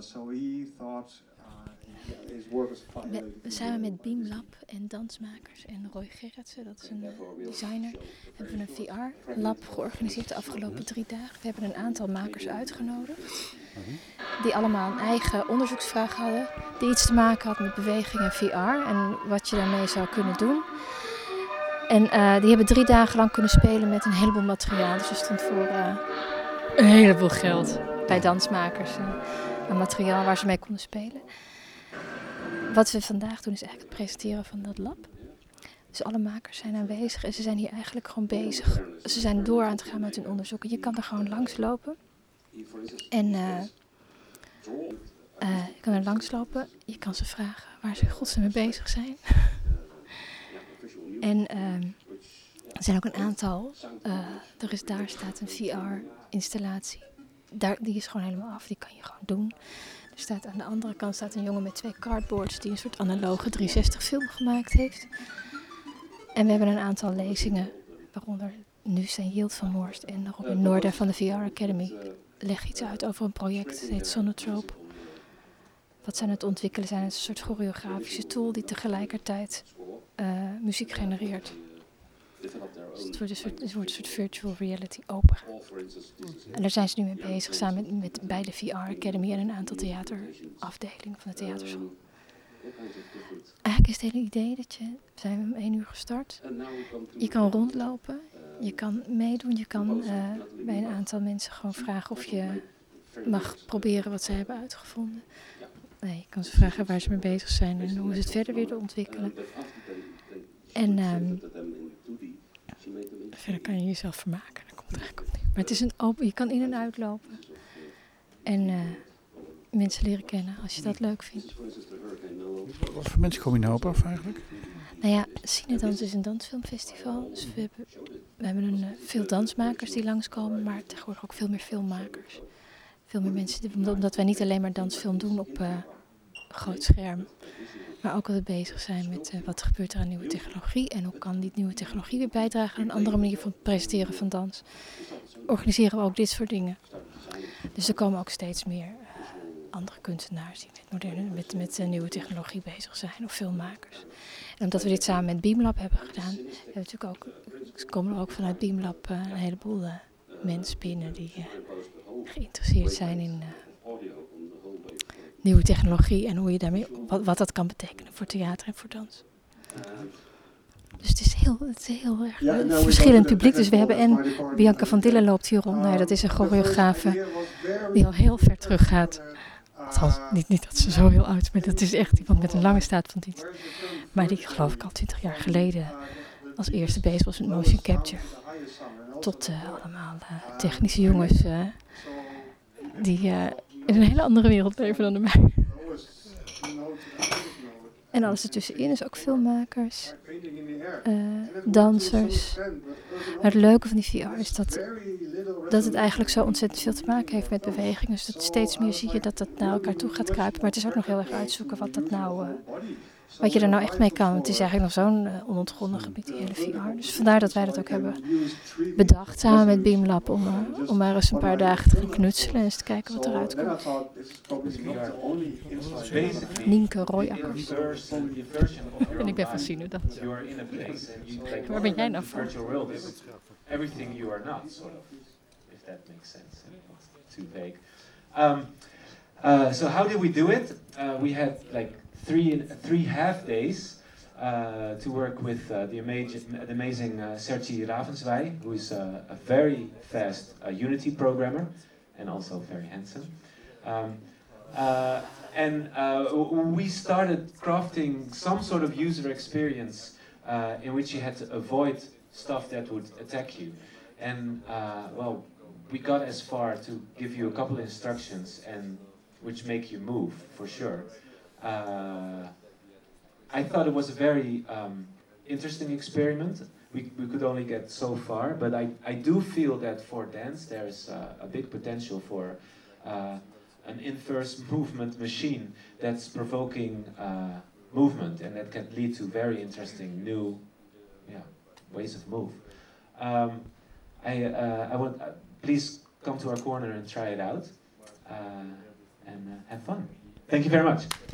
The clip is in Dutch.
so he thought uh, his work was. We, samen met Beamlab en dansmakers en Roy Gerritsen, dat is een designer, hebben we een VR-lab georganiseerd de afgelopen drie dagen. We hebben een aantal makers uitgenodigd, die allemaal een eigen onderzoeksvraag hadden, die iets te maken had met beweging en VR en wat je daarmee zou kunnen doen. En uh, die hebben drie dagen lang kunnen spelen met een heleboel materiaal. Dus er stond voor uh, een heleboel geld bij dansmakers. Uh, materiaal waar ze mee konden spelen. Wat we vandaag doen is eigenlijk het presenteren van dat lab. Dus alle makers zijn aanwezig en ze zijn hier eigenlijk gewoon bezig. Ze zijn door aan het gaan met hun onderzoeken. Je kan er gewoon langs lopen. En je kan er langs lopen. Je kan ze vragen waar ze godsnaam mee bezig zijn. En uh, er zijn ook een aantal. Uh, er is, daar staat een VR-installatie. Die is gewoon helemaal af, die kan je gewoon doen. Er staat aan de andere kant staat een jongen met twee cardboards die een soort analoge 360 film gemaakt heeft. En we hebben een aantal lezingen, waaronder nu zijn Yield van Moorst en Robin Noorder van de VR Academy. Leg iets uit over een project, heet Sonotrope. Wat aan het ontwikkelen zijn, het een soort choreografische tool die tegelijkertijd uh, muziek genereert. Dus het wordt, een soort, het wordt een soort virtual reality opera. En daar zijn ze nu mee bezig, samen met, met bij de VR Academy en een aantal theaterafdelingen van de theaterschool. Eigenlijk is het hele idee dat je, we zijn om één uur gestart, je kan rondlopen, je kan meedoen, je kan uh, bij een aantal mensen gewoon vragen of je mag proberen wat ze hebben uitgevonden. Nee, je kan ze vragen waar ze mee bezig zijn en hoe ze het verder willen ontwikkelen. En um, verder kan je jezelf vermaken. Dat komt eigenlijk op. Maar het is een open, je kan in en uitlopen. En uh, mensen leren kennen als je dat leuk vindt. Wat voor mensen kom je nou op af eigenlijk? Nou ja, Cinedans is een dansfilmfestival. Dus we hebben, we hebben een, uh, veel dansmakers die langskomen, maar tegenwoordig ook veel meer filmmakers. Veel meer mensen, omdat wij niet alleen maar dansfilm doen op uh, groot scherm. Maar ook we bezig zijn met uh, wat gebeurt er aan nieuwe technologie en hoe kan die nieuwe technologie weer bijdragen aan een andere manier van presenteren van dans. Organiseren we ook dit soort dingen. Dus er komen ook steeds meer uh, andere kunstenaars die met, moderne, met, met uh, nieuwe technologie bezig zijn of filmmakers. En omdat we dit samen met Beamlab hebben gedaan, hebben natuurlijk ook, komen er ook vanuit Beamlab een heleboel mensen binnen die geïnteresseerd zijn in nieuwe technologie en hoe je daarmee, wat, wat dat kan betekenen voor theater en voor dans. Dus het is heel, het is heel erg ja, nou, verschillend publiek. Dus we hebben en Bianca van Dillen loopt hier rond. Nou, dat is een choreografe die al heel ver terug gaat. Althans, niet, niet dat ze zo heel oud is, maar dat is echt iemand met een lange staat van dienst. Maar die geloof ik al twintig jaar geleden als eerste bezig was met motion capture. Tot uh, allemaal uh, technische jongens uh, die in een hele andere wereld leven dan de mij. En alles ertussenin is ook filmmakers, uh, dansers. Het leuke van die VR is dat, dat het eigenlijk zo ontzettend veel te maken heeft met beweging. Dus dat steeds meer zie je dat dat naar elkaar toe gaat kruipen. Maar het is ook nog heel erg uitzoeken wat dat nou... Uh, wat je er nou echt mee kan. Want het is eigenlijk nog zo'n uh, onontgonnen gebied, die hele VR. Dus vandaar dat wij dat ook hebben bedacht samen met Beamlab om, uh, om maar eens een paar dagen te gaan knutselen en eens te kijken wat eruit komt. Nienke Royakkers. En ik ben van Sinudans. Waar ben jij nou van? Everything you are not, sort of, if that makes sense. Too vague. Um, uh, so how did we do it? Uh, we had like three three half days uh, to work with uh, the, amazing, the amazing uh, Sergi Ravenswij, who is a very fast uh, Unity programmer and also very handsome. Um, uh, and uh, we started crafting some sort of user experience in which you had to avoid stuff that would attack you. And well, we got as far to give you a couple instructions and which make you move for sure uh, I thought it was a very um, interesting experiment. We, we could only get so far, but I, I do feel that for dance there's uh, a big potential for uh, an inverse movement machine that's provoking uh, movement and that can lead to very interesting new yeah, ways of move. Um, I, uh, I want, uh, please come to our corner and try it out and have fun. Thank you very much.